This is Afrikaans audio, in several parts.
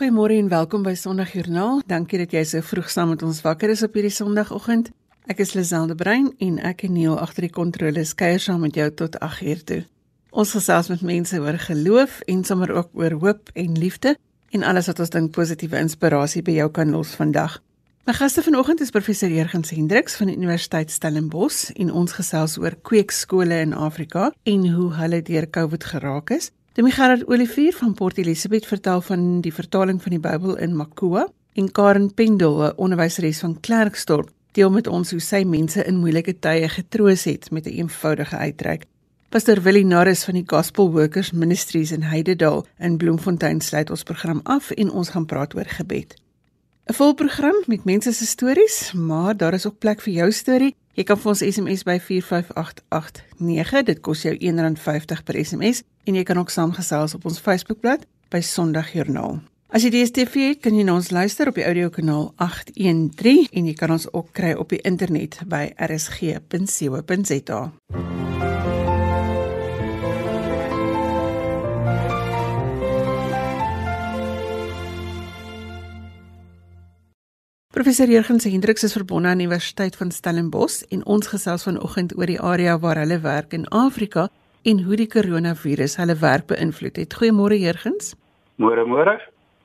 Goeiemôre en welkom by Sondagjoernaal. Dankie dat jy so vroeg saam met ons wakker is op hierdie Sondagoggend. Ek is Liselde Brein en ek en Neil agter die kontroles kuier saam met jou tot 8uur toe. Ons gesels met mense oor geloof en sommer ook oor hoop en liefde en alles wat ons dink positiewe inspirasie by jou kan los vandag. My gaste vanoggend is professor Jurgens Hendriks van die Universiteit Stellenbosch en ons gesels oor kweekskole in Afrika en hoe hulle deur COVID geraak is. Demi Gerard Olivier van Port Elizabeth vertel van die vertaling van die Bybel in Makua en Karen Pendel, 'n onderwyseres van Klerksdorp, deel met ons hoe sy mense in moeilike tye getroos het met 'n eenvoudige uitreik. Pastor Willie Norris van die Gospel Workers Ministries in Heidedal in Bloemfontein sluit ons program af en ons gaan praat oor gebed. 'n Vol program met mense se stories, maar daar is ook plek vir jou storie. Jy kan vir ons SMS by 45889. Dit kos jou R1.50 per SMS en jy kan ook saamgesels op ons Facebookblad by Sondagjoernaal. As jy DStv het, kan jy na ons luister op die audiokanaal 813 en jy kan ons ook kry op die internet by rsg.co.za. Professor Jurgens Hendriks is verbonde aan die Universiteit van Stellenbosch en ons gesels vanoggend oor die area waar hulle werk in Afrika en hoe die koronavirus hulle werk beïnvloed het. Goeiemôre Jurgens. Môre môre.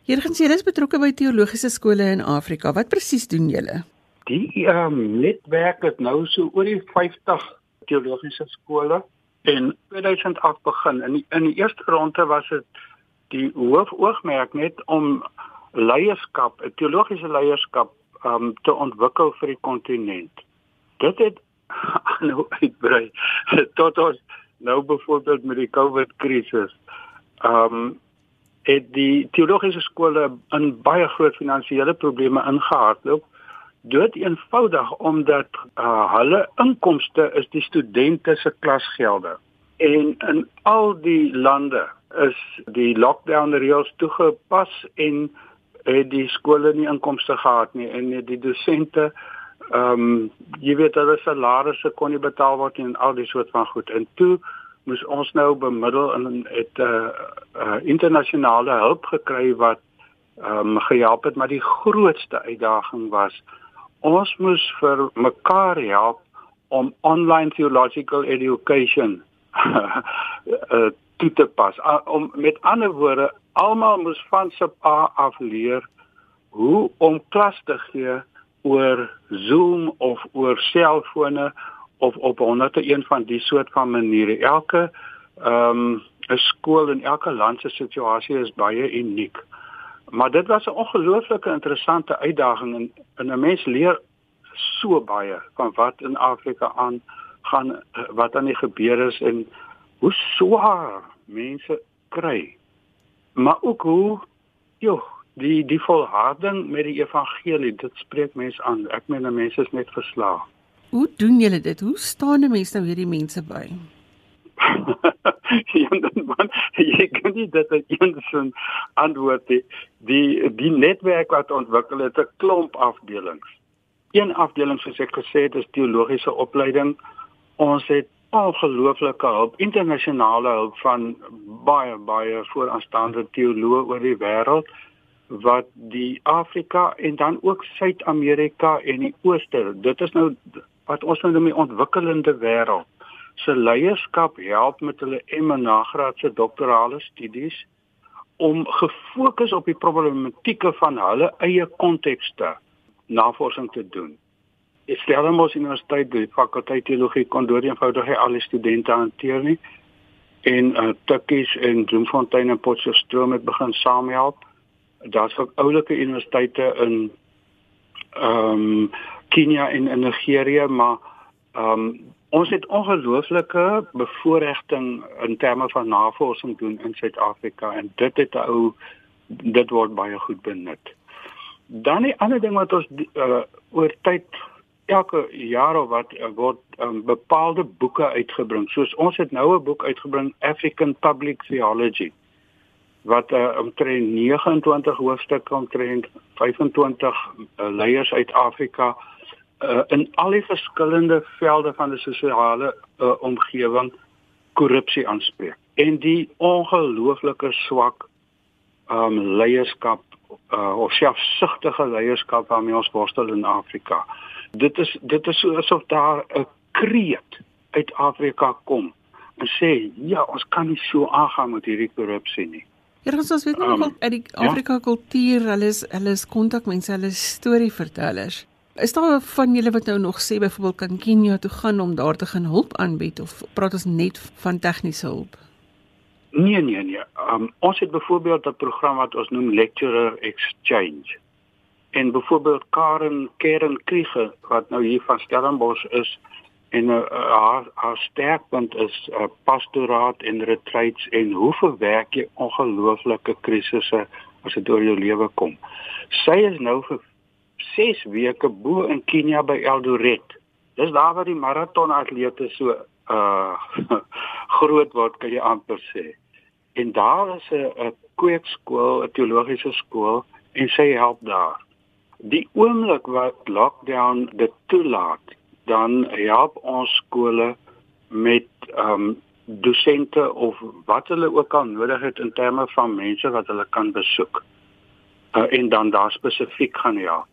Jurgens, jy is betrokke by teologiese skole in Afrika. Wat presies doen julle? Die ehm um, netwerk het nou so oor die 50 teologiese skole en 2008 begin. In die, in die eerste ronde was dit die hoofoogmerk net om leierskap, teologiese leierskap um te ontwikkel vir die kontinent. Dit het nou uitbrei tot ons nou byvoorbeeld met die COVID krisis. Um het die teologiese skole in baie groot finansiële probleme ingehardloop. Dood eenvoudig omdat uh, hulle inkomste is die studente se klasgelde. En in al die lande is die lockdown reëls toegepas en het die skole nie inkomste gehad nie en die dosente ehm um, jy weet hulle salarisse kon nie betaal word en al die soort van goed. En toe moes ons nou bemiddel en het 'n uh, uh, internasionale hulp gekry wat ehm um, gehelp het, maar die grootste uitdaging was ons moes vir mekaar help om online theological education uh, toe te pas. Uh, om met ander woorde, almal moes van sub A af leer hoe om klas te gee oor Zoom of oor selfone of op 101 van die soort van maniere. Elke ehm um, 'n skool in elke land se situasie is baie uniek. Maar dit was 'n ongelooflike interessante uitdaging en, en 'n mens leer so baie van wat in Afrika aan gaan wat aan die gebeur is en hoe swaar mense kry. Maar ook hoe joh die die volharding met die evangelie dit spreek mense aan. Ek meen mense is net verslaaf hoe doen julle dit? Hoe staan 'n mens nou hierdie mense by? Ja man jy kan nie dit as een antwoord die, die die netwerk wat ontwikkel het 'n klomp afdelings. Een afdeling soos ek gesê het is teologiese opleiding. Ons het ongelooflike hulp internasionale hulp van baie baie vooraanstaande teoloë oor die wêreld wat die Afrika en dan ook Suid-Amerika en die Ooste. Dit is nou wat ons nou in die ontwikkelende wêreld se leierskap help met hulle M nagraadse doktorale studies om gefokus op die problematieke van hulle eie kontekste navorsing te doen. Ek stel hom ons universiteit die fakulteit teologie kon deur eenvoudig al die studente hanteer nie en uh, Tukkies en Bloemfontein en Potchefstroom het begin saamhelp daar's ook oulike universiteite in ehm um, Kenia en in Nigerië, maar ehm um, ons het ongelooflike bevoordiging in terme van navorsing doen in Suid-Afrika en dit het ou dit word baie goed benut. Dan die ander ding wat ons uh, oor tyd elke jaar of wat uh, word um, bepaalde boeke uitgebring. Soos ons het nou 'n boek uitgebring African Public Theology wat uh, omtrent 29 hoofstukke omtrent 25 uh, leiers uit Afrika uh, in al die verskillende velde van die sosiale uh, omgewing korrupsie aanspreek en die ongelooflike swak um leierskap uh, of selfsugtige leierskap waarmee ons worstel in Afrika. Dit is dit is so asof daar 'n kreet uit Afrika kom en sê ja, ons kan nie so aangaan met hierdie korrupsie nie. Hierdie ons weet nog um, uit die ja? Afrika ja? kultuur, hulle is hulle is kontakmense, hulle is storievertellers. Is daar van julle wat nou nog sê byvoorbeeld kan Kenia toe gaan om daar te gaan hulp aanbied of praat ons net van tegniese hulp? Nee nee nee. Um, ons het byvoorbeeld 'n program wat ons noem Lecturer Exchange. En byvoorbeeld Karen Keren Kriege wat nou hier van Stellenbosch is en uh, haar haar sterkpunt is uh, pastoraat en retreats en hoe verwerk jy ongelooflike krisisse as dit oor jou lewe kom. Sy is nou vir 6 weke bo in Kenia by Eldoret. Dis daar waar die maratonatlete so uh groot word, kan jy amper sê. En daar is 'n kweekskool, 'n teologiese skool en sy help daar. Die oomblik wat lockdown dit toelaat, dan help ons skole met ehm um, dosente of wat hulle ook al nodig het in terme van mense wat hulle kan besoek. Uh, en dan daar spesifiek gaan help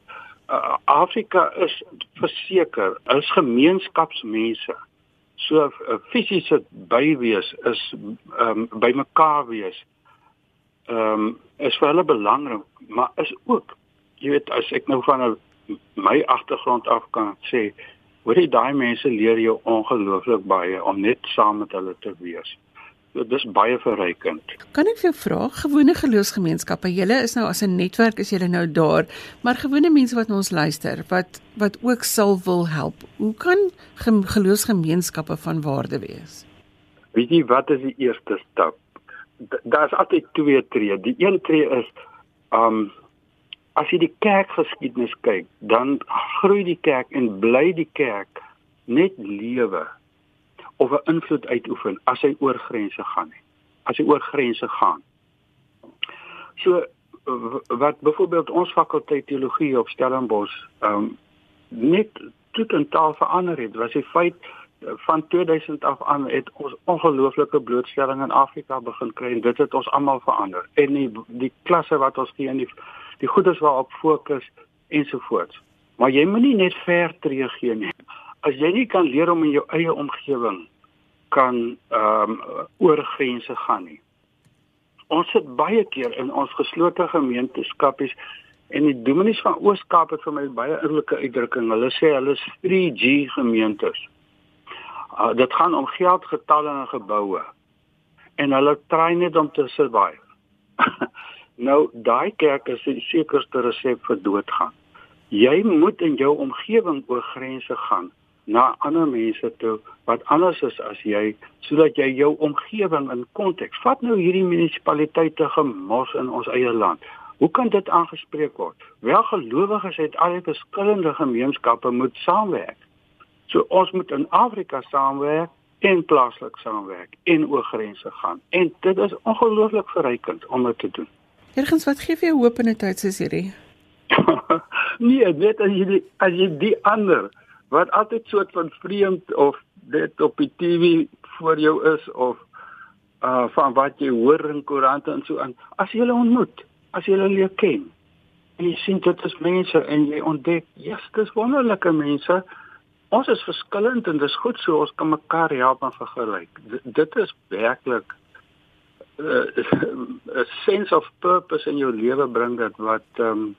uh, Afrika is verseker, is gemeenskapsmense. So uh, fisiese bywees is um, by mekaar wees. Ehm um, is vir hulle belangrik, maar is ook jy weet as ek nou van 'n my agtergrond af kan sê, hoor jy daai mense leer jou ongelooflik baie om net saam met hulle te wees dis baie verrykend. Kan ek vir jou vra, gewone geloofsgemeenskappe, julle is nou as 'n netwerk is julle nou daar, maar gewone mense wat ons luister, wat wat ook sal wil help. Hoe kan geloofsgemeenskappe van waarde wees? Weet jy wat is die eerste stap? Daar's altyd twee tree. Die een tree is um as jy die kerkgeskiedenis kyk, dan groei die kerk en bly die kerk net lewe of 'n invloed uitoefen as hy oor grense gaan nie. As hy oor grense gaan. So wat byvoorbeeld ons fakulteit teologie op Stellenbosch ehm um, net totaal verander het, was die feit van 2000 af aan het ons ongelooflike blootstelling in Afrika begin kry en dit het ons almal verander. En die die klasse wat ons gee en die die goedes waarop fokus ensovoorts. Maar jy moenie net ver tree gee nie. As jy nie kan leer om in jou eie omgewing kan ehm um, oor grense gaan nie. Ons sit baie keer in ons geslote gemeenskappies en die dominees van Oos-Kaap het vir my baie oulike uitdrukking. Hulle sê hulle is 3G gemeentes. Uh, dit gaan om geld, getalle en geboue. En hulle try net om te survive. nou daai kerk is die sekerste resep vir doodgaan. Jy moet in jou omgewing oor grense gaan na ander mense toe wat anders is as jy sodat jy jou omgewing in konteks vat nou hierdie munisipaliteite gemors in ons eie land. Hoe kan dit aangespreek word? Wel gelowiges het al die verskillende gemeenskappe moet saamwerk. So ons moet in Afrika saamwerk en plaaslik saamwerk en oor grense gaan. En dit is ongelooflik verrykend om dit te doen Ergens wat gee vir jou hoop in 'n tyd soos hierdie? Nee net as jy die, as jy die ander wat altyd soort van vreemd of dit op die TV voor jou is of uh van wat jy hoor in koerante en so aan as jy hulle ontmoet as jy hulle leer ken en jy sien dit is mense en jy ontdek yes, dis wonderlike mense. Ons is verskillend en dis goed so ons kan mekaar help en vergelyk. D dit is werklik 'n uh, sense of purpose in jou lewe bring dit wat um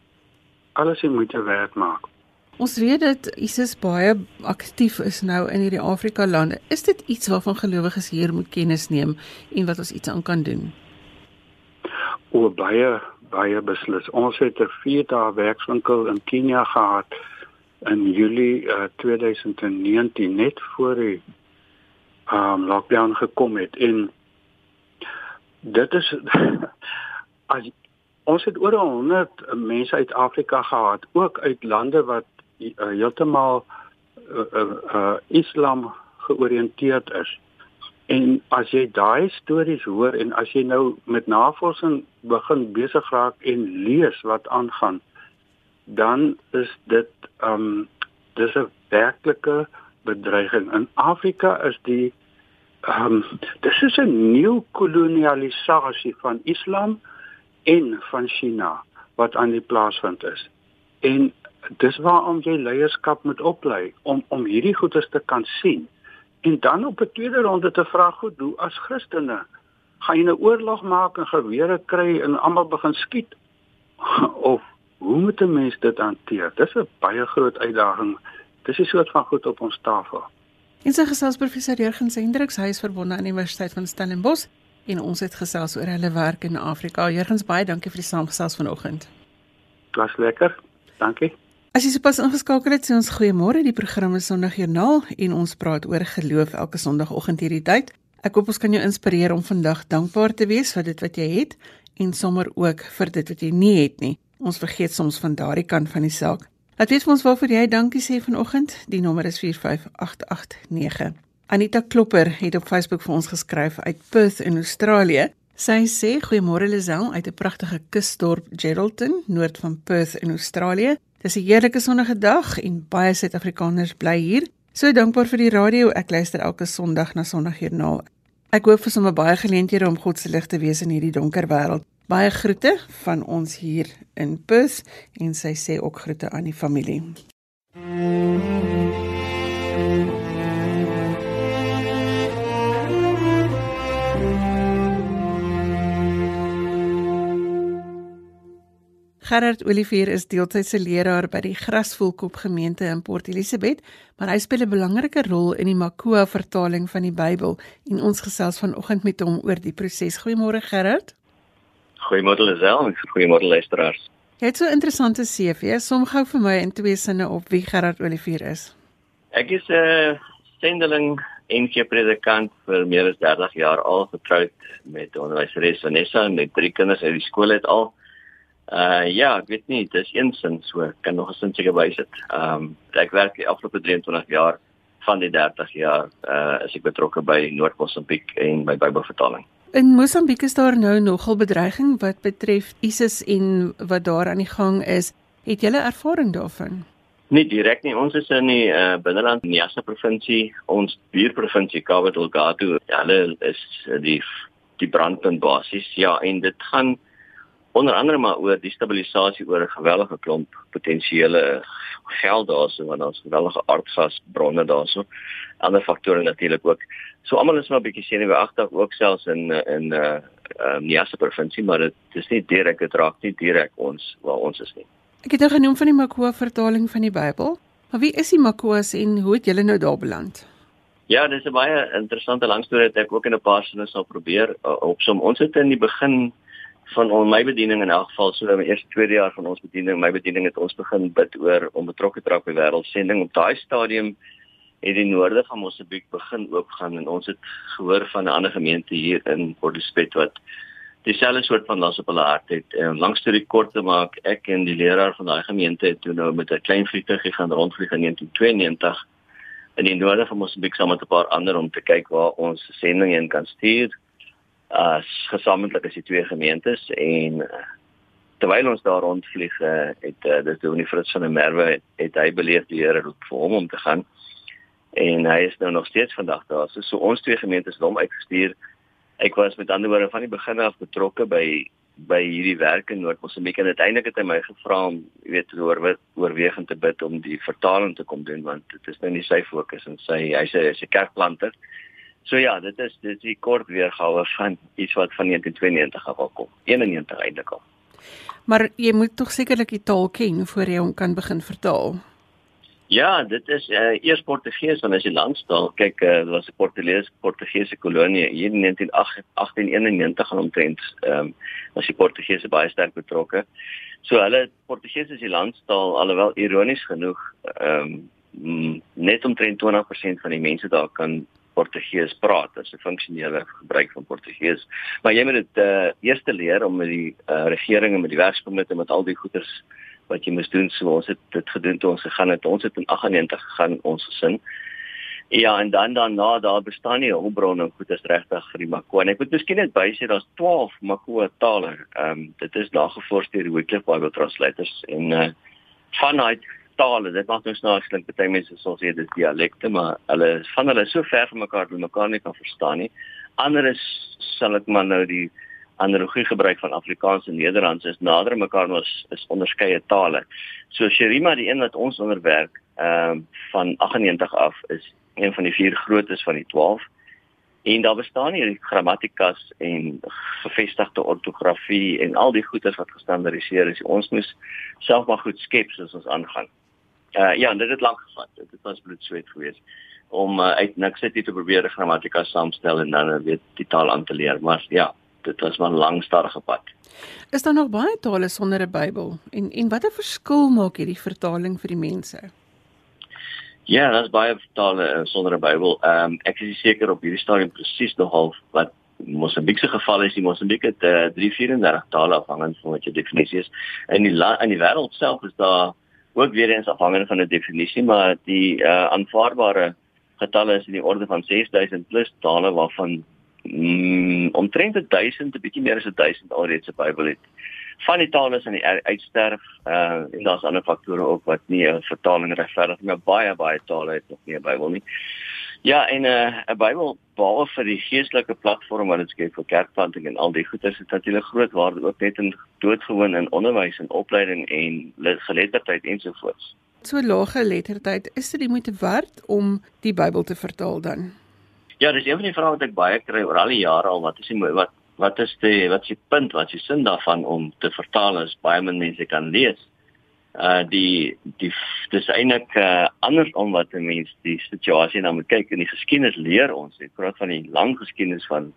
alles in moeite werd maak Ons weet dat Jesus baie aktief is nou in hierdie Afrika lande. Is dit iets waarvan gelowiges hier moet kennis neem en wat ons iets aan kan doen? O baie baie beslis. Ons het 'n 4 dae werkswinkel in Kenia gehad in Julie uh, 2019 net voor die um lockdown gekom het en dit is as ons het oor 100 mense uit Afrika gehad, ook uit lande wat uh, heeltemal uh, uh, uh, Islam georiënteerd is. En as jy daai stories hoor en as jy nou met navorsing begin besig raak en lees wat aangaan, dan is dit um dis 'n werklike bedreiging. In Afrika is die um dis is 'n nuwe kolonialisasie van Islam en van China wat aan die plaasvind is. En dis waarom jy leierskap moet oplei om om hierdie goeders te kan sien. En dan op 'n tweede ronde te vra goed, hoe as Christene gaan jy 'n oorlog maak en gewere kry en almal begin skiet of hoe moet 'n mens dit hanteer? Dis 'n baie groot uitdaging. Dis 'n soort van goed op ons tafel. En sy gesels professor Jurgens Hendriks, hy is verbonde aan die Universiteit van Stellenbosch en ons het gesels oor hulle werk in Afrika. Jurgens, baie dankie vir die saamgesels vanoggend. Dit was lekker. Dankie. As jy sopas ingeskakel het, sê ons goeiemôre. Die program is Sondagjoernaal en ons praat oor geloof elke Sondagoggend hierdie tyd. Ek hoop ons kan jou inspireer om vandag dankbaar te wees vir dit wat jy het en sommer ook vir dit wat jy nie het nie. Ons vergeet soms van daardie kant van die saak. Laat weet vir ons waarvoor jy dankie sê vanoggend. Die nommer is 45889. Anita Klopper het op Facebook vir ons geskryf uit Perth in Australië. Sy sê goeiemôre Lisel uit 'n pragtige kusdorp Geraldton, noord van Perth in Australië. Dis 'n heerlike sonnige dag en baie Suid-Afrikaners bly hier. So dankbaar vir die radio. Ek luister elke Sondag na Sondagjoernaal. Ek hoop vir sommer baie geleenthede om God se lig te wees in hierdie donker wêreld. Baie groete van ons hier in Pus en sy sê ook groete aan die familie. Gerard Olivier is deeltydse leraar by die Grasvoelkop gemeente in Port Elizabeth, maar hy speel 'n belangrike rol in die Makua vertaling van die Bybel en ons gesels vanoggend met hom oor die proses. Goeiemôre Gerard. Goeiemôre Lisel en goeiemôre luisteraars. Jy het so 'n interessante CV. Som gou vir my in twee sinne op wie Gerard Olivier is. Ek is 'n uh, sendeling en ge predikant vir meer as 30 jaar al getroud met onderwyseres Vanessa en met drie kinders uit die skool het al. Uh ja, ek weet nie, dis een sin so, kan nog 'n sin seker bysit. Um ek werk die afgelope 23 jaar van die 30 jaar uh as ek betrokke by Noord-Mosambiek en by Bybelvertaling. In Mosambiek is daar nou nogal bedreiging wat betref ISIS en wat daar aan die gang is. Het julle ervaring daarvan? Nie direk nie. Ons is in die uh, binneland Niassa provinsie, ons buurprovinsie Cabo Delgado. Hulle is die die brandpunt basies. Ja, en dit gaan onder andere maar oor die stabilisasie oor 'n gewellige klomp potensiële geld daarso want ons gewellige aardgasbronne daarso ander faktore natuurlik ook. So almal is maar 'n bietjie senuweeagtig ook selfs in in uh um, Niassa provinsie maar dit is nie direk dit raak nie direk ons waar ons is nie. Ek het nou genoem van die Makua vertaling van die Bybel maar wie is die Makuas en hoe het julle nou daar beland? Ja, dis 'n baie interessante lang storie wat ek ook in 'n paar sinne sal probeer uh, opsom. Ons het in die begin van on my bediening in elk geval so in my eerste tweede jaar van ons bediening my bediening het ons begin bid oor om betrokke te raak by wêreldsending. Op daai stadium het die noorde van Mosambiek begin oopgaan en ons het gehoor van 'n ander gemeente hier in Port Elizabeth wat dieselfde soort van las op hulle hart het. En langs storie kort te maak ek en die leraar van daai gemeente het toe nou met 'n klein vliegtuig gaan rondvlieg in 1992 in die noorde van Mosambiek saam met 'n paar ander om te kyk waar ons sending heen kan stuur. As gesamentlik as die twee gemeentes en uh, terwyl ons daar rondvlieg uh, het uh, dit Dominee Fritz van der Merwe het, het hy beleef die Here roep vir hom om te gaan en hy is nou nog steeds vandag daar so, so ons twee gemeentes het hom uitgestuur ek was met ander woorde van die begin af betrokke by by hierdie werk in Noord-Mosambiek en uiteindelik het hy my gevra om weet oor oorwegend te bid om die vertaling te kom doen want dit is nou nie sy fokus en sy hy's 'n hy's 'n kerkplanter So ja, dit is dit is die kort weergawe van iets wat van 1992 af kom. 91 eintlik al. Maar jy moet tog sekerlik die taal ken voor jy hom kan begin vertaal. Ja, dit is uh, eers Portugees want as jy landstaal kyk, uh, dit was 'n Portugese Portugese kolonie hier in 1891 aan omtrent ehm um, was die Portugese baie sterk betrokke. So hulle Portugees is die landstaal alhoewel ironies genoeg ehm um, net omtrent 20% van die mense daar kan Portugees praat as 'n funksionele gebruik van Portugees. Maar jy moet dit uh eers leer om met die uh regering en met die werkskomite met al die goeders wat jy moet doen. So ons het dit gedoen toe ons gegaan het. Ons het in 98 gegaan ons gesin. Ja, en dan dan na daar bestaan nie hulpbronne goeders regtig vir die Makua. En ek moet miskien net bysê daar's 12 Makua tale. Ehm um, dit is nagevors deur die Wycliffe Bible Translators en uh vanuit tale. Dit maak nou snaaks klink baie mense sal sê dit is dialekte, maar hulle van hulle is so ver van mekaar dat mekaar nie kan verstaan nie. Ander is sal ek maar nou die analogie gebruik van Afrikaans en Nederlands is nader mekaar ons is onderskeie tale. So Sherima die een wat ons onderwerk ehm um, van 98 af is een van die vier grootes van die 12. En daar bestaan hier grammatikas en gevestigde ortografie en al die goeders wat gestandaardiseer is. Ons moet self maar goed skep soos ons aangaan. Uh ja, dit het lank gevat. Dit was bloedsweet geweest om uh, uit niks uit te probeer grammatika saamstel en dan uh, weet die taal aan te leer. Maar ja, dit was 'n lang stadige pad. Is daar nog baie tale sonder 'n Bybel? En en watter verskil maak hierdie vertaling vir die mense? Ja, daar's baie tale uh, sonder 'n Bybel. Ehm um, ek is seker op hierdie stadium presies nog half wat Mosambiek se geval is. Die Mosambiek het uh, 334 tale afhangend van wat jou definisie is. In die in die wêreld self is daar ook weer eens afhangende van 'n definisie, maar die uh, aanvaarbare getalle is in die orde van 6000 plus tale waarvan mm, omtrent 1000, 'n bietjie meer as 1000 alreeds 'n Bybel het. Van die tale is aan die uitsterf uh, en daar's ander faktore ook wat nie 'n vertaling regverdig nie, maar baie baie tale het nog nie 'n Bybel nie. Ja, en uh, 'n uh, Bybel behalwe vir die geestelike platform wat dit skep vir kerkplanting en al die goeders het natuurlik groot waarde ook net in doodgewoon in onderwys en opleiding en geletterdheid ensovoorts so lae geletterdheid, is dit die moeite werd om die Bybel te vertaal dan? Ja, dis een van die vrae wat ek baie kry oor al die jare al. Wat is die wat wat is die wat is die punt wat is die sin daarvan om te vertaal as baie min mense kan lees? Uh die die dis eintlik uh, andersom wat 'n mens die situasie na moet kyk en die geskiedenis leer ons. Ek praat van die lang geskiedenis van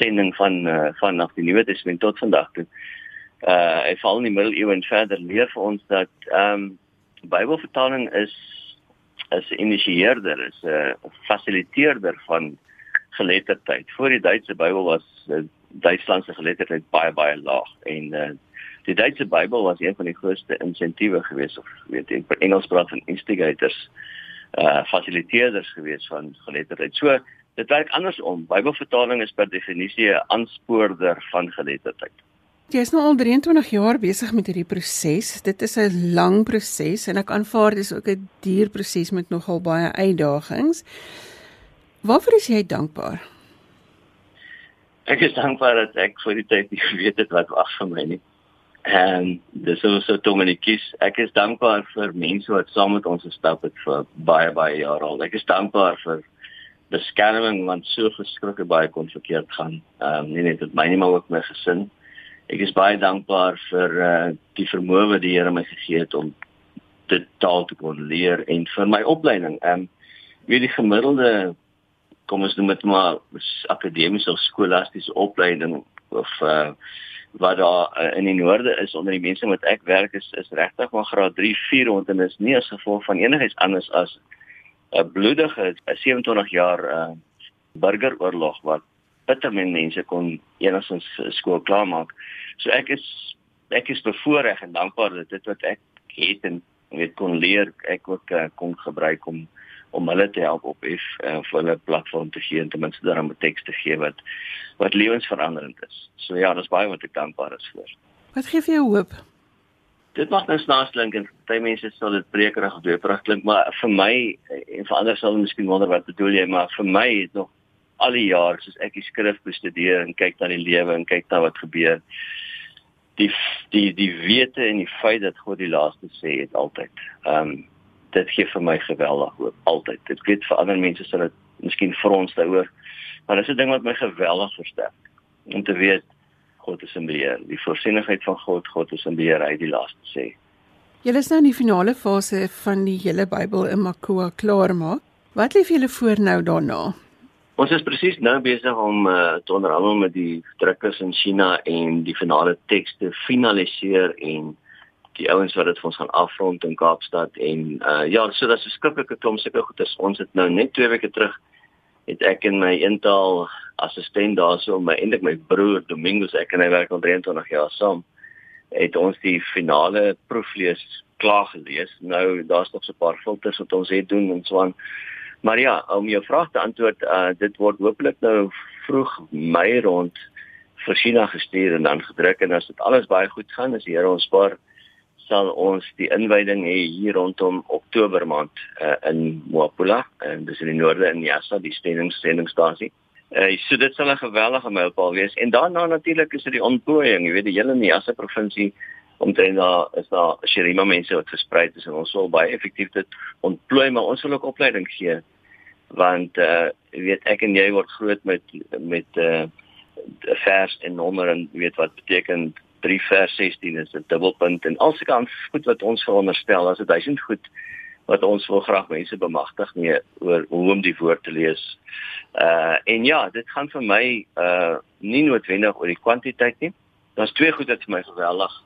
sending van uh, vanaf die Nuwe Testament tot vandag toe. Uh, hy val in die middeleeue en verder leer vir ons dat ehm um, Bybelvertaling is is 'n initieerder, is 'n fasiliteerder van geletterdheid. Voor die Duitse Bybel was uh, Duitsland se geletterdheid baie baie laag en uh, die Duitse Bybel was een van die grootste insentiewe geweest of weet in Engels praat van instigators uh fasiliteerders geweest van geletterdheid. So dit werk andersom. Bybelvertaling is per definisie 'n aanspoorder van geletterdheid. Jy is nou al 23 jaar besig met hierdie proses. Dit is 'n lang proses en ek aanvaar dis ook 'n duur proses met nogal baie uitdagings. Waarvoor is jy dankbaar? Ek is dankbaar dat ek vir die tyd geweet het wat wag vir my nie. En dis is so Dominikus. Ek is dankbaar vir mense wat saam met ons gestap het vir baie baie jare al. Ek is dankbaar vir beskerming want so verskriklik baie kon verkeerd gaan. Ehm um, nie net met my nie maar ook my gesin ek is baie dankbaar vir uh, die vermoë wat die Here my gegee het om dit taal te kon leer en vir my opleiding. Ehm um, wie die gemiddelde kom ons noem dit maar akademiese of skolastiese opleiding of uh, wat daar uh, in die noorde is onder die mense wat ek werk is is regtig maar graad 3, 4 rond en is nie as gevolg van enigiets anders as 'n uh, bloedige 27 jaar uh, burgeroorlog wat bitter min mense kon enigstens skool klaarmaak. So ek is ek is bevoorreg en dankbaar dat dit wat ek het en weet kon leer ek ook uh, kon gebruik om om hulle te help op if uh, vir hulle platform te gee en ten minste daar 'n teks te gee wat wat lewensveranderend is. So ja, dis baie wat ek dankbaar is vir. Wat gee vir jou hoop? Dit mag nou snaaks klink en baie mense sal dit brekerig of dweeperig klink, maar vir my en vir ander sal miskien wonder wat bedoel jy, maar vir my het nog al die jaar soos ek die skrif bestudeer en kyk na die lewe en kyk na wat gebeur die die die wete en die feit dat God die laaste sê het altyd. Ehm um, dit gee vir my geweldig hoop altyd. Dit weet vir ander mense sal dit miskien vir ons daaroor maar dis 'n ding wat my geweldig versterk om te weet God is in beheer. Die voorsienigheid van God, God is in beheer, hy die laaste sê. Julle is nou in die finale fase van die hele Bybel in Makua klaarmaak. Wat lê vir julle voor nou daarna? Ons is presies nou besig om uh, te onderhandel met die drukkers in China en die finale teks te finaliseer en die ouens wat dit vir ons gaan afrond in Kaapstad en uh, ja, so dat se skriftelike klomp sulke goeders. Ons het nou net 2 weke terug het ek en my eentaal assistent daarso my eintlik my broer Domingos ek en hy werk al 23 jaar saam het ons die finale proeflees klaar gelees. Nou daar's nog so 'n paar filters wat ons het doen en so aan. Maar ja, om jou vraag te antwoord, uh, dit word hopelik nou vroeg Mei rond vir China gestuur en dan gedruk. En as dit alles baie goed gaan, as die Here ons spaar, sal ons die inwyding hê hier rondom Oktober maand uh, in Moapula en dis in die noorde in Yasa, die stendingssendingstasie. Uh, so dit sal 'n geweldige mylpaal wees. En daarna natuurlik is dit die ontplooiing, jy weet die hele Niassa provinsie omtrent daar is daar Sherima mense wat versprei is en ons wil baie effektief dit ontplooi maar ons wil ook opleiding gee want uh weet ek en jy word groot met met uh vers en nommer en weet wat beteken 3 vers 16 is 'n dubbelpunt en al sulke goed wat ons veronderstel as 'n duisend goed wat ons wil graag mense bemagtig mee oor hoe om die woord te lees. Uh en ja, dit gaan vir my uh nie noodwendig oor die kwantiteit nie. Daar's twee goed wat vir my geweldig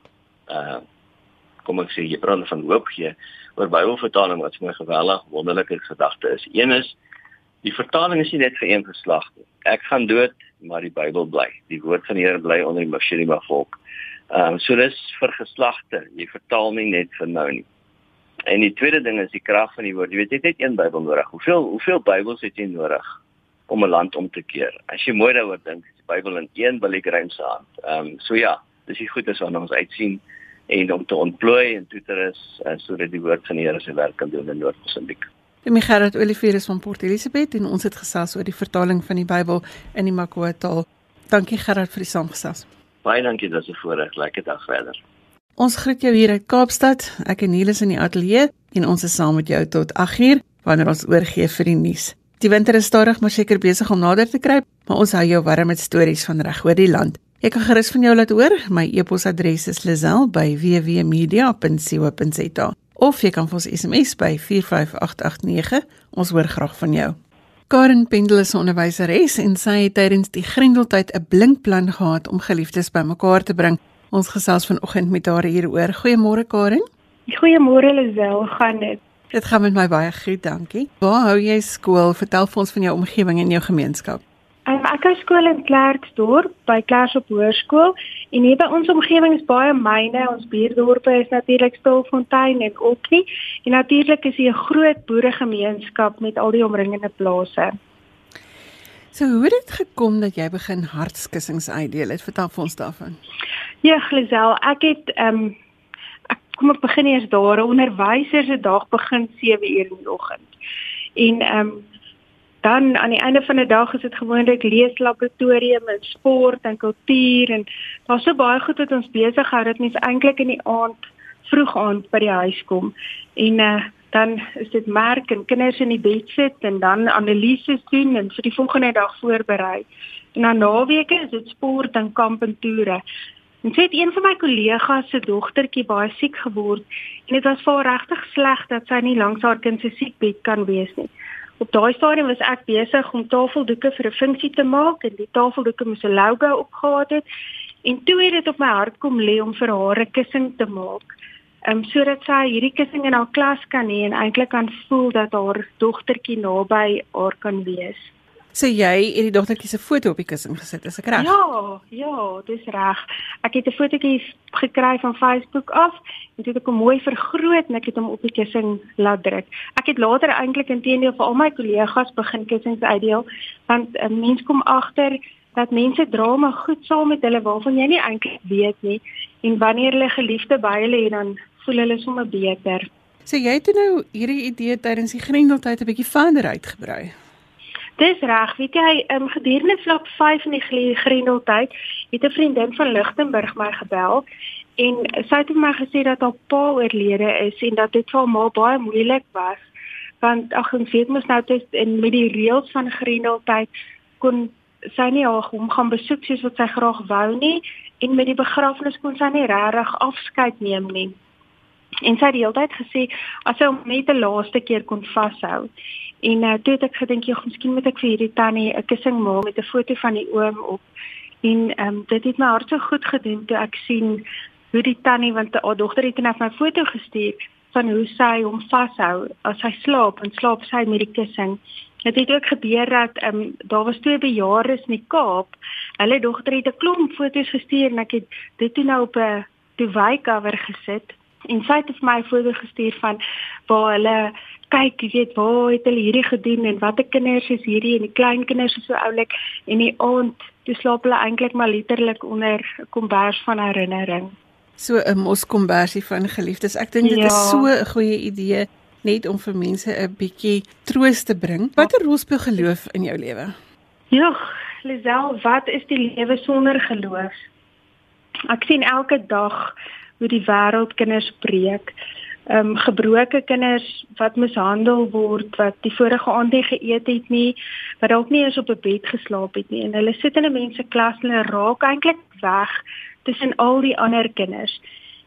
uh kom ek sê jy brand van hoop gee oor Bybelvertaling wat vir my geweldig wonderlike gedagte is. Een is die vertaling is nie net vir een geslag nie. Ek gaan dood, maar die Bybel bly. Die woord van die Here bly onder die Mashirima volk. Ehm um, so dis vir geslagte. Jy vertaal nie net vir nou nie. En die tweede ding is die krag van die woord. Jy weet jy het net een Bybel nodig. Hoeveel hoeveel Bybels het jy nodig om 'n land om te keer? As jy mooi daaroor dink, is die Bybel in een billikruim se hand. Ehm um, so ja, dis die goed is wat ons uitsien en om te ontplooi en toe te rus uh, sodat die woord van die Here sy werk kan doen in Noord-Mosambiek. Dit is Gerard Olivier van Port Elizabeth en ons het gesels oor die vertaling van die Bybel in die Makwa taal. Dankie Gerard vir die saamgesels. Baie dankie dat jy voorreg. Lekker dag verder. Ons groet jou hier uit Kaapstad. Ek en Niels in die ateljee en ons is saam met jou tot 8uur wanneer ons oorgee vir die nuus. Die winter is stadig maar seker besig om nader te kruip, maar ons hou jou warm met stories van reg oor die land. Ek kan gerus van jou laat hoor. My e-posadres is lazel@wwmedia.co.za of jy kan vir ons SMS by 45889. Ons hoor graag van jou. Karen Pendel is 'n onderwyseres en sy het tydens die Grendeltyd 'n blink plan gehad om geliefdes bymekaar te bring. Ons gesels vanoggend met haar hieroor. Goeiemôre Karen. Goeiemôre Lisel, gaan dit? Dit gaan met my baie goed, dankie. Waar hou jy skool? Vertel vir ons van jou omgewing en jou gemeenskap. Um, ek hou skool in Klerksdorp by Klersop Hoërskool en hier by ons omgewing is baie myne. Ons buurdorpe is natuurlik Stilfontein en Okkie en natuurlik is hier 'n groot boeregemeenskap met al die omringende plase. So hoe het dit gekom dat jy begin hartskussings uitdeel? Het vertel vir ons daarvan. Ja, Glisel, ek het ehm um, ek kom ek begin eers daar. Onderwysers se dag begin 7:00 in die oggend. En ehm um, dan aan die einde van die dag is dit gewoonlik leeslaboratorium en sport en kultuur en daar's so baie goed wat ons besig hou dat mense eintlik in die aand vroeg aand by die huis kom en uh, dan is dit merk en kinders in die bed sit en dan analises doen en vir die volgende dag voorberei. En dan naweke is dit sport en kamp en toere. En sê een van my kollegas se dogtertjie baie siek geword en dit was vir haar regtig sleg dat sy nie langs haar kind se siekbed kan wees nie. Op daai stadium was ek besig om tafeldoeke vir 'n funksie te maak en die tafeldoeke moes 'n logo opgehad het. En toe het dit op my hart kom lê om vir haar 'n kussing te maak. Ehm um, sodat sy hierdie kussing in haar klas kan hê en eintlik kan voel dat haar dogtertjie naby haar kan wees. So jy het die dogtertjie se foto op die kussing gesit, is ek reg? Ja, ja, dis reg. Ek het 'n fotootjie gekry van Facebook af en dit het ek hom mooi vergroot en ek het hom op die kussing laat druk. Ek het later eintlik intedeel vir al my kollegas begin kussings uitdeel want 'n mens kom agter dat mense drama goed saam met hulle waarvan jy nie eintlik weet nie en wanneer hulle geliefde by hulle het dan voel hulle sommer beter. So jy het nou hierdie idee tydens die Grendeltyd 'n bietjie verder uitgebrei. Dis reg, weet jy, um, gedurende vlak 5 in die Grendeltyd het 'n vriendin van Lichtenburg my gebel en sy het vir my gesê dat haar pa oorlede is en dat dit vir haar baie moeilik was want ag ons weet mos nou dit in met die reëls van Grendeltyd kon sy nie haar hom gaan besoek soos wat sy graag wou nie en met die begrafnis kon sy nie regtig afskeid neem nie. En sy het die hele tyd gesê as sy hom net 'n laaste keer kon vashou. En uh, toe het ek gedink jy miskien moet ek vir hierdie tannie 'n kussing maak met 'n foto van die oom op. En ehm um, dit het my hart so goed gedoen toe ek sien hoe die tannie want haar dogter het net my foto gestuur van hoe sy hom vashou as hy slaap en slaap sy met die kussing. Dit het ook gebeur dat ehm um, daar was twee bejaardes in die Kaap. Hulle dogter het 'n klomp foto's gestuur en ek het dit toe nou op 'n duvet cover gesit en sy het vir my 'n foto gestuur van waar hulle kyk, jy weet, waar het hulle hierdie gedoen en watter kinders is hierdie en die klein kinders is so oulik en die aand toe slaap hulle eintlik maar letterlik onder 'n kombers van herinnering. So 'n moskombersie van geliefdes. Ek dink dit ja. is so 'n goeie idee net om vir mense 'n bietjie troos te bring. Watter rol speel geloof in jou lewe? Ja, Lisel, wat is die lewe sonder geloof? Ek sien elke dag hoe die wêreld kinders breek. Ehm um, gebroke kinders wat mishandel word, wat die vorige aand nie geëet het nie, wat dalk nie eens op 'n bed geslaap het nie en hulle sit in 'n mense klas en hulle raak eintlik weg tussen al die ander kinders.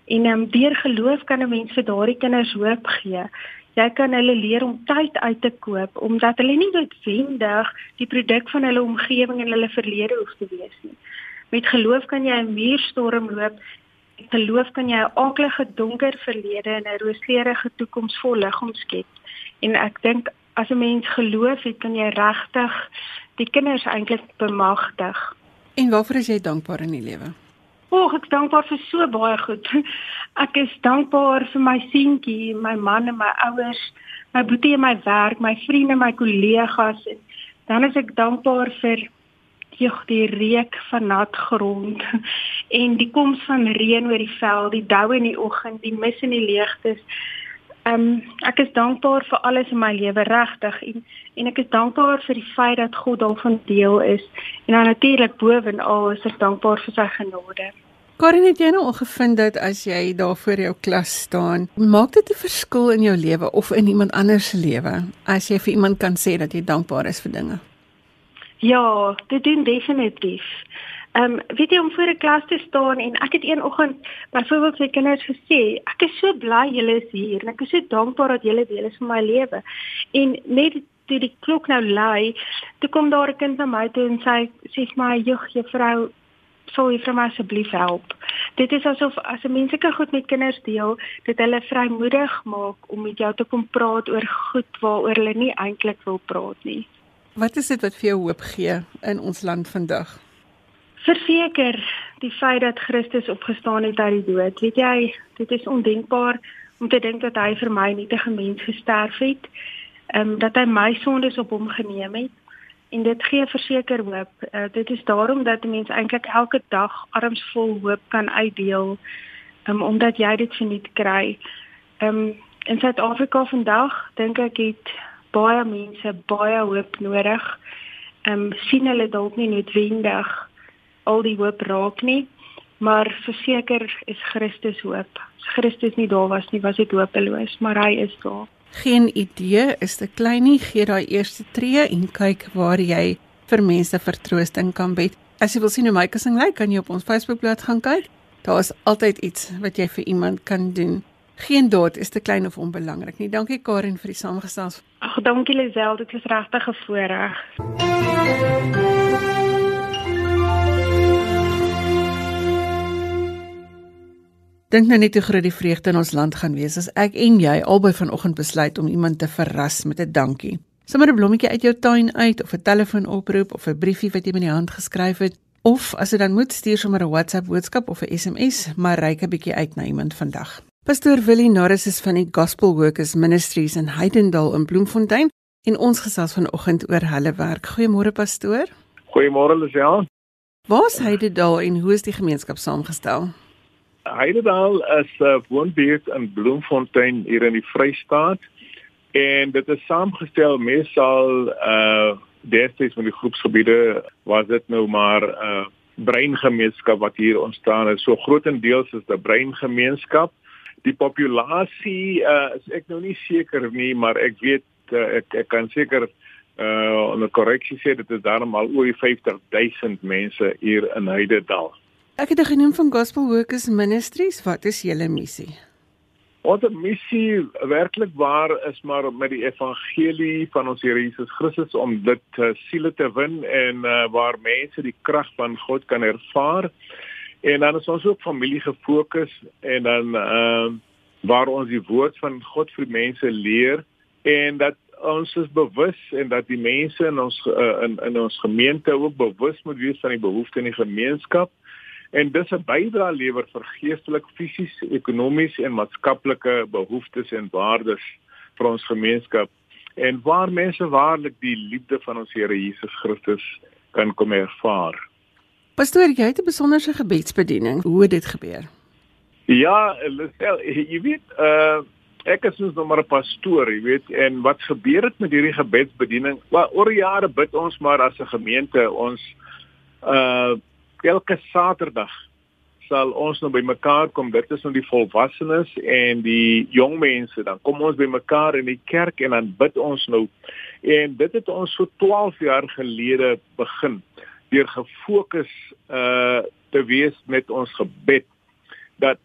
En ehm um, deur geloof kan 'n mens vir daardie kinders hoop gee. Jy kan hulle leer om tyd uit te koop omdat hulle nie noodwendig die produk van hulle omgewing en hulle verlede hoef te wees nie. Met geloof kan jy 'n muurstorm loop. Geloof kan jy 'n aaklige donker verlede en 'n rooskleurige toekoms vol lig omskep. En ek dink as 'n mens geloof het, kan jy regtig die kinders eintlik bemagtig. En waarvoor is jy dankbaar in die lewe? Oek, ek is dankbaar vir so baie goed. Ek is dankbaar vir my seentjie, my man en my ouers, my boetie en my werk, my vriende, my kollegas en dan is ek dankbaar vir joh die reuk van nat grond en die koms van reën oor die veld, die dou in die oggend, die mis in die leegtes. Ehm um, ek is dankbaar vir alles in my lewe regtig en en ek is dankbaar vir die feit dat God daarvan deel is en dan natuurlik bovenal is ek dankbaar vir sy genade. Karin het jy nou al gevind dat as jy daar voor jou klas staan, maak dit 'n verskil in jou lewe of in iemand anders se lewe as jy vir iemand kan sê dat jy dankbaar is vir dinge? Ja, dit doen definitief. Ehm um, weet jy om voor 'n klas te staan en ek het een oggend byvoorbeeld vir kinders gesê, ek is so bly julle is hier en ek is so dankbaar dat julle deel is van my lewe. En net toe die klok nou lui, toe kom daar 'n kind na my toe en sê sê vir my, "Jog, juffrou, sou jy vir my asseblief help. Dit is asof as 'n menslike goed met kinders deel, dit hulle vrymoedig maak om met jou te kom praat oor goed waaroor hulle nie eintlik wil praat nie. Wat is dit wat vir jou hoop gee in ons land vandag? Verseker die feit dat Christus opgestaan het uit die dood. Weet jy, dit is ondenkbaar om te dink dat hy vir my nietige mens gesterf het. Ehm um, dat hy my sondes op hom geneem het en dit gee verseker hoop. Uh, dit is daarom dat 'n mens eintlik elke dag armsvol hoop kan uitdeel um, omdat jy dit geniet kry. Um, in Suid-Afrika vandag dink ek het baie mense baie hoop nodig. Ehm um, sien hulle dalk nie noodwendig al die hoop raak nie, maar verseker is Christus hoop. As Christus nie daar was nie, was dit hopeloos, maar hy is daar geen idee is te klein nie, gee daai eerste tree en kyk waar jy vir mense vertroosting kan bied. As jy wil sien hoe my kussing lyk, kan jy op ons Facebookblad gaan kyk. Daar is altyd iets wat jy vir iemand kan doen. Geen daad is te klein of onbelangrik nie. Dankie Karen vir die samestelling. Ag, dankie Lisel, dit was regtig 'n voorreg. Dink nou net hoe groot die vreugde in ons land gaan wees as ek en jy albei vanoggend besluit om iemand te verras met 'n dankie. Sommige 'n blommetjie uit jou tuin uit of 'n telefoonoproep of 'n briefie wat jy met die hand geskryf het of as dit dan moet stuur sommer 'n WhatsApp boodskap of 'n SMS, maar reik 'n bietjie uit na iemand vandag. Pastoor Willie Norris is van die Gospel Workers Ministries in Heidendal in Bloemfontein en ons gesels vanoggend oor hulle werk. Goeiemôre pastoor. Goeiemôre Lisel. Waar is Heidendal en hoe is die gemeenskap saamgestel? Heidedal is 'n uh, woonbuurt in Bloemfontein hier in die Vrystaat en dit is saamgestel meesal uh destyds van die groepsgebiede was dit nou maar 'n uh, breingemeenskap wat hier ontstaan het. So grootendeels is dit 'n breingemeenskap. Die populasie uh is ek nou nie seker nie, maar ek weet uh, ek ek kan seker uh 'n korreksie sê dit is daarom al oor die 50 000 mense hier in Heidedal. Ek het genoem van Gospel Workers Ministries. Wat is julle missie? Ons missie werklik waar is maar met die evangelie van ons Here Jesus Christus om dit uh, siele te wen en uh, waar mense die krag van God kan ervaar. En dan is ons ook familie gefokus en dan uh, waar ons die woord van God vir mense leer en dat ons is bewus en dat die mense in ons uh, in in ons gemeente ook bewus moet wees van die behoeftes in die gemeenskap en dis 'n bydrae lewer vir geestelik, fisies, ekonomies en maatskaplike behoeftes en waardes vir ons gemeenskap en waar mense waarlik die liefde van ons Here Jesus Christus kan kom ervaar. Pastoor, jy het 'n besonderse gebedsbediening. Hoe het dit gebeur? Ja, Lisel, jy weet, uh ek is soos nog maar 'n pastoor, jy weet, en wat gebeur het met hierdie gebedsbediening? Wel, oor jare bid ons maar as 'n gemeente ons uh elke Saterdag sal ons nou bymekaar kom. Dit is nou die volwassenes en die jong mense. Dan kom ons bymekaar in die kerk en dan bid ons nou. En dit het ons so 12 jaar gelede begin deur gefokus uh te wees met ons gebed dat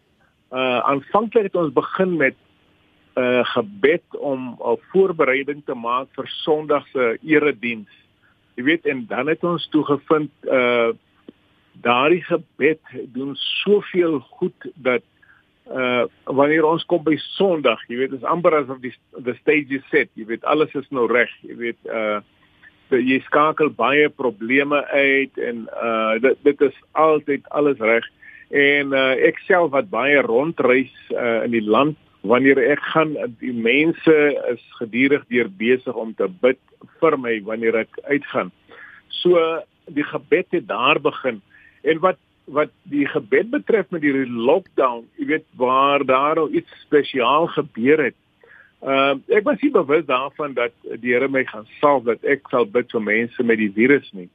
uh aanvanklik het ons begin met uh gebed om 'n voorbereiding te maak vir Sondag se erediens. Jy weet en dan het ons toe gevind uh daardie gebed doen soveel goed dat uh wanneer ons kom by Sondag, jy weet, is amper asof die the stage is set. Jy weet alles is nou reg. Jy weet uh jy skakel baie probleme uit en uh dit dit is altyd alles reg. En uh ek self wat baie rondreis uh in die land wanneer ek gaan die mense is gedurig deur besig om te bid vir my wanneer ek uitgaan. So die gebed het daar begin. En wat wat die gebed betref met die lockdown, jy weet waar daar al iets spesiaal gebeur het. Uh, ek was nie bewus daarvan dat die Here my gaan salf dat ek sal bid vir mense met die virus nie.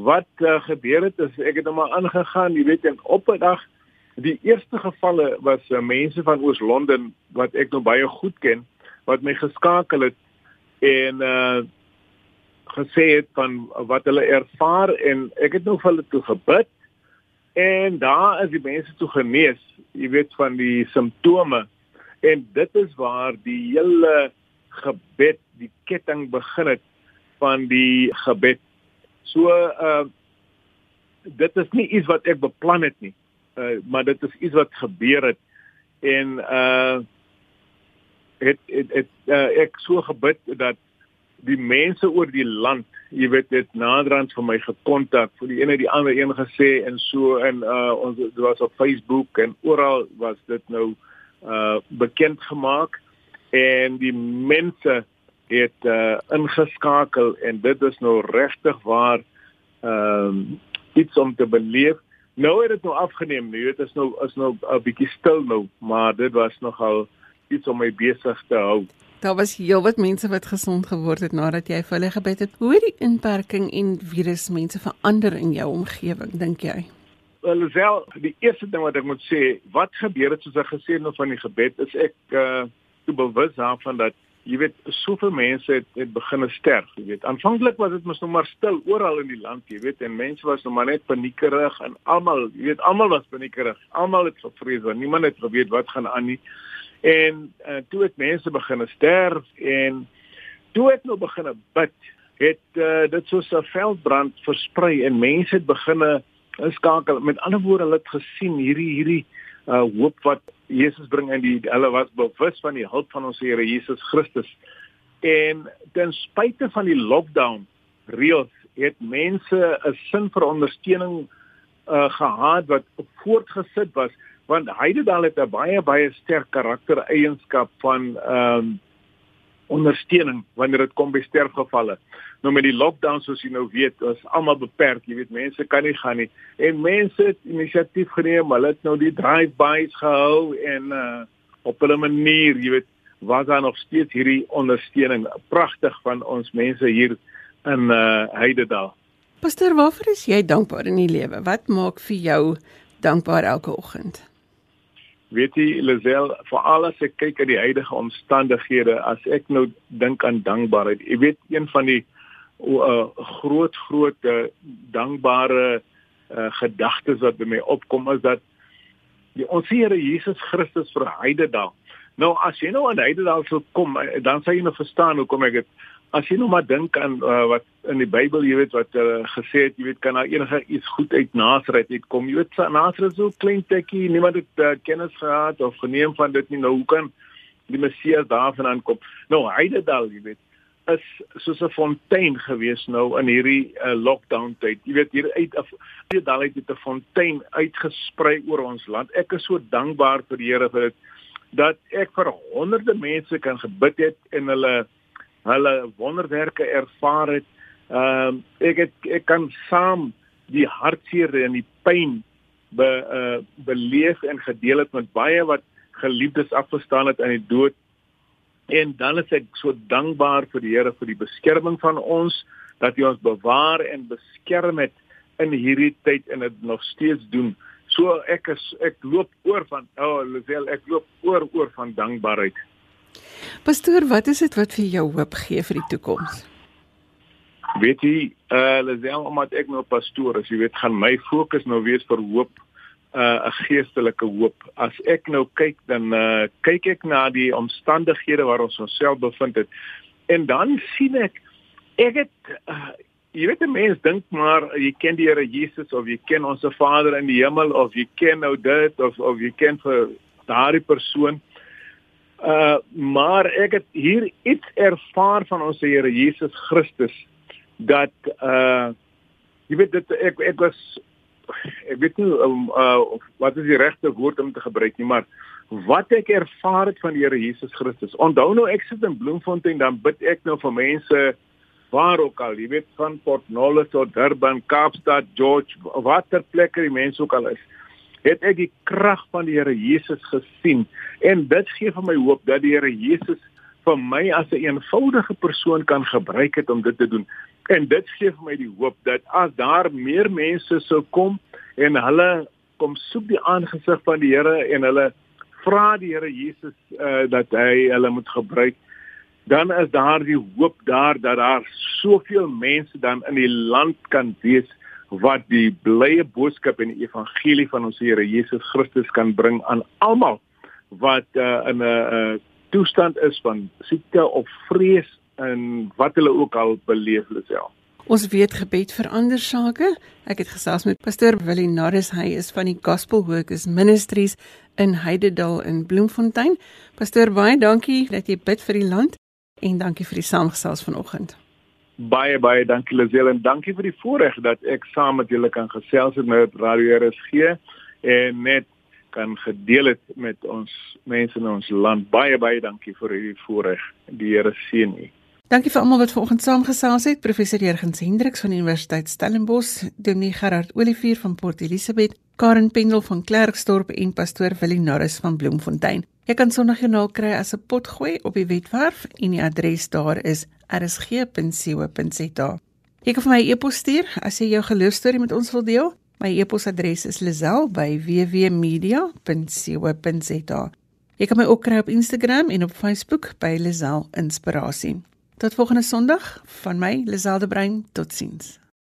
Wat uh, gebeur het is ek het nou maar aangegaan, jy weet en op 'n dag die eerste gevalle was uh, mense van Oos-London wat ek nou baie goed ken wat my geskakel het en uh gesê het van wat hulle ervaar en ek het nou vir hulle toe gebid en daar is die mense toe genees, jy weet van die simptome en dit is waar die hele gebed, die ketting begin het van die gebed. So uh dit is nie iets wat ek beplan het nie. Uh maar dit is iets wat gebeur het en uh het het, het uh, ek so gebid dat die mense oor die land, jy weet dit naderhand vir my gekontak, vir die ene die ander een gesê en so en uh ons was op Facebook en oral was dit nou uh bekend gemaak en die mense het uh ingeskakel en dit is nou regtig waar ehm um, iets om te beleef. Nou het dit nou afgeneem, nou dit is nou is nou 'n bietjie stil nou, maar dit was nogal iets om my besig te hou. Daar was heelwat mense wat gesond geword het nadat jy vir hulle gebid het. Hoe het die inperking en virus mense verander in jou omgewing, dink jy? Wel, wel, die eerste ding wat ek moet sê, wat gebeur het soos ek gesê het nou van die gebed, is ek uh te bewus daarvan dat jy weet soveel mense het, het begine sterf, jy weet. Aanvanklik was dit mos nog maar stil oral in die land, jy weet, en mense was nog maar net paniekerig en almal, jy weet, almal was paniekerig. Almal het gevrees want niemand het geweet wat gaan aan nie. En uh, toe het mense begine sterf en toe het nou begine bid, het uh, dit soos 'n veldbrand versprei en mense het begine skakel. Met ander woorde, hulle het gesien hierdie hierdie uh, hoop wat Jesus bring in die hulle was bewus van die hulp van ons Here Jesus Christus. En ten spyte van die lockdown reëls het mense 'n sin vir ondersteuning uh, gehad wat voortgesit was want Heidedal het 'n baie baie sterk karaktereienskap van ehm um, ondersteuning wanneer dit kom by sterfgevalle. Nou met die lockdown soos jy nou weet, is almal beperk, jy weet mense kan nie gaan nie. En mense het inisiatief geneem, hulle het nou die drive-bys gehou en uh op 'n manier, jy weet, was daar nog steeds hierdie ondersteuning. Pragtig van ons mense hier in uh Heidedal. Pastor, waarvoor is jy dankbaar in die lewe? Wat maak vir jou dankbaar elke oggend? Weet jy Lisel vir alles ek kyk aan die huidige omstandighede as ek nou dink aan dankbaarheid jy weet een van die uh, groot groot uh, dankbare uh, gedagtes wat by my opkom is dat die ons Here Jesus Christus vir Heidedag nou as jy nou aan Heidedag sou kom dan sal jy nou verstaan hoekom ek dit as jy nou maar dink aan uh, wat in die Bybel, jy weet wat uh, gesê het, jy weet kan daar enige iets goed uit Nasaret uitkom. Jy weet Nasaret is so klein tekkie, niemand het uh, kennis gehad of geneem van dit nie. Nou hoe kan die Messias daarvandaan kom? Nou Heidedal, jy weet is soos 'n fontein gewees nou in hierdie uh, lockdown tyd. Jy weet hier uit hier daal uit 'n fontein uitgesprei oor ons land. Ek is so dankbaar vir die Here vir dit dat ek vir honderde mense kan gebid het en hulle hulle wonderwerke ervaar het. Ehm uh, ek het ek kan saam die hartseer en die pyn be uh, beleef en gedeel het met baie wat geliefdes afgestaan het aan die dood En dan is ek so dankbaar vir die Here vir die beskerming van ons dat hy ons bewaar en beskerm het in hierdie tyd en dit nog steeds doen. So ek is ek loop oor van oh Lisel, ek loop oor oor van dankbaarheid. Pastoor, wat is dit wat vir jou hoop gee vir die toekoms? Weet jy, eh uh, Lisel, omdat ek nou pastoor is, jy weet, gaan my fokus nou wees vir hoop eh, 'n uh, geestelike hoop. As ek nou kyk dan uh, kyk ek na die omstandighede waar ons onsself bevind het en dan sien ek ek het uh, jy weet 'n mens dink maar jy ken die Here Jesus of jy ken ons Vader in die hemel of jy ken nou dit of of jy ken vir daardie persoon. Uh maar ek het hier iets ervaar van ons Here Jesus Christus dat uh jy weet dit ek ek was ek weet nie um, uh wat is die regte woord om te gebruik nie maar wat ek ervaar het van die Here Jesus Christus. Onthou nou ek sit in Bloemfontein dan bid ek nou vir mense waar ook al, jy weet van Port Nolloth tot Durban, Kaapstad, George, watter plekke die mense ook al is, het ek die krag van die Here Jesus gesien en dit gee vir my hoop dat die Here Jesus vir my as 'n eenvoudige persoon kan gebruik het om dit te doen. En dit gee vir my die hoop dat as daar meer mense sou kom en hulle kom soek die aangesig van die Here en hulle vra die Here Jesus uh, dat hy hulle moet gebruik dan is daar die hoop daar dat daar soveel mense dan in die land kan wees wat die blye boodskap en die evangelie van ons Here Jesus Christus kan bring aan almal wat uh, in 'n uh, toestand is van siekte of vrees en wat hulle ook al beleef self. Ons weet gebed verander sake. Ek het gesels met pastoor Willie Norris, hy is van die Gospel Workers Ministries in Heidedal in Bloemfontein. Pastoor, baie dankie dat jy bid vir die land en dankie vir die saamgesels vanoggend. Baie baie dankie Lisel en dankie vir die voorreg dat ek saam met julle kan gesels met Radio RSG en net kan gedeel het met ons mense in ons land. Baie baie dankie vir hierdie voorreg. Die Here seën u. Dankie vir almal wat vanoggend saamgesels het. Professor Jurgens Hendriks van Universiteit Stellenbosch, Dominee Gerard Olivier van Port Elizabeth, Karen Pendel van Klerksdorp en pastoor Willie Norris van Bloemfontein. Jy kan Sondagjoernaal kry as 'n potgooi op die webwerf en die adres daar is rsg.co.za. Jy kan vir my 'n e e-pos stuur as jy jou geloostorie met ons wil deel. My e-posadres is lazel@wwmedia.co.za. Jy kan my ook kry op Instagram en op Facebook by Lazel Inspirasie. Tot volgende Sondag van my Lazel de Bruin. Totsiens.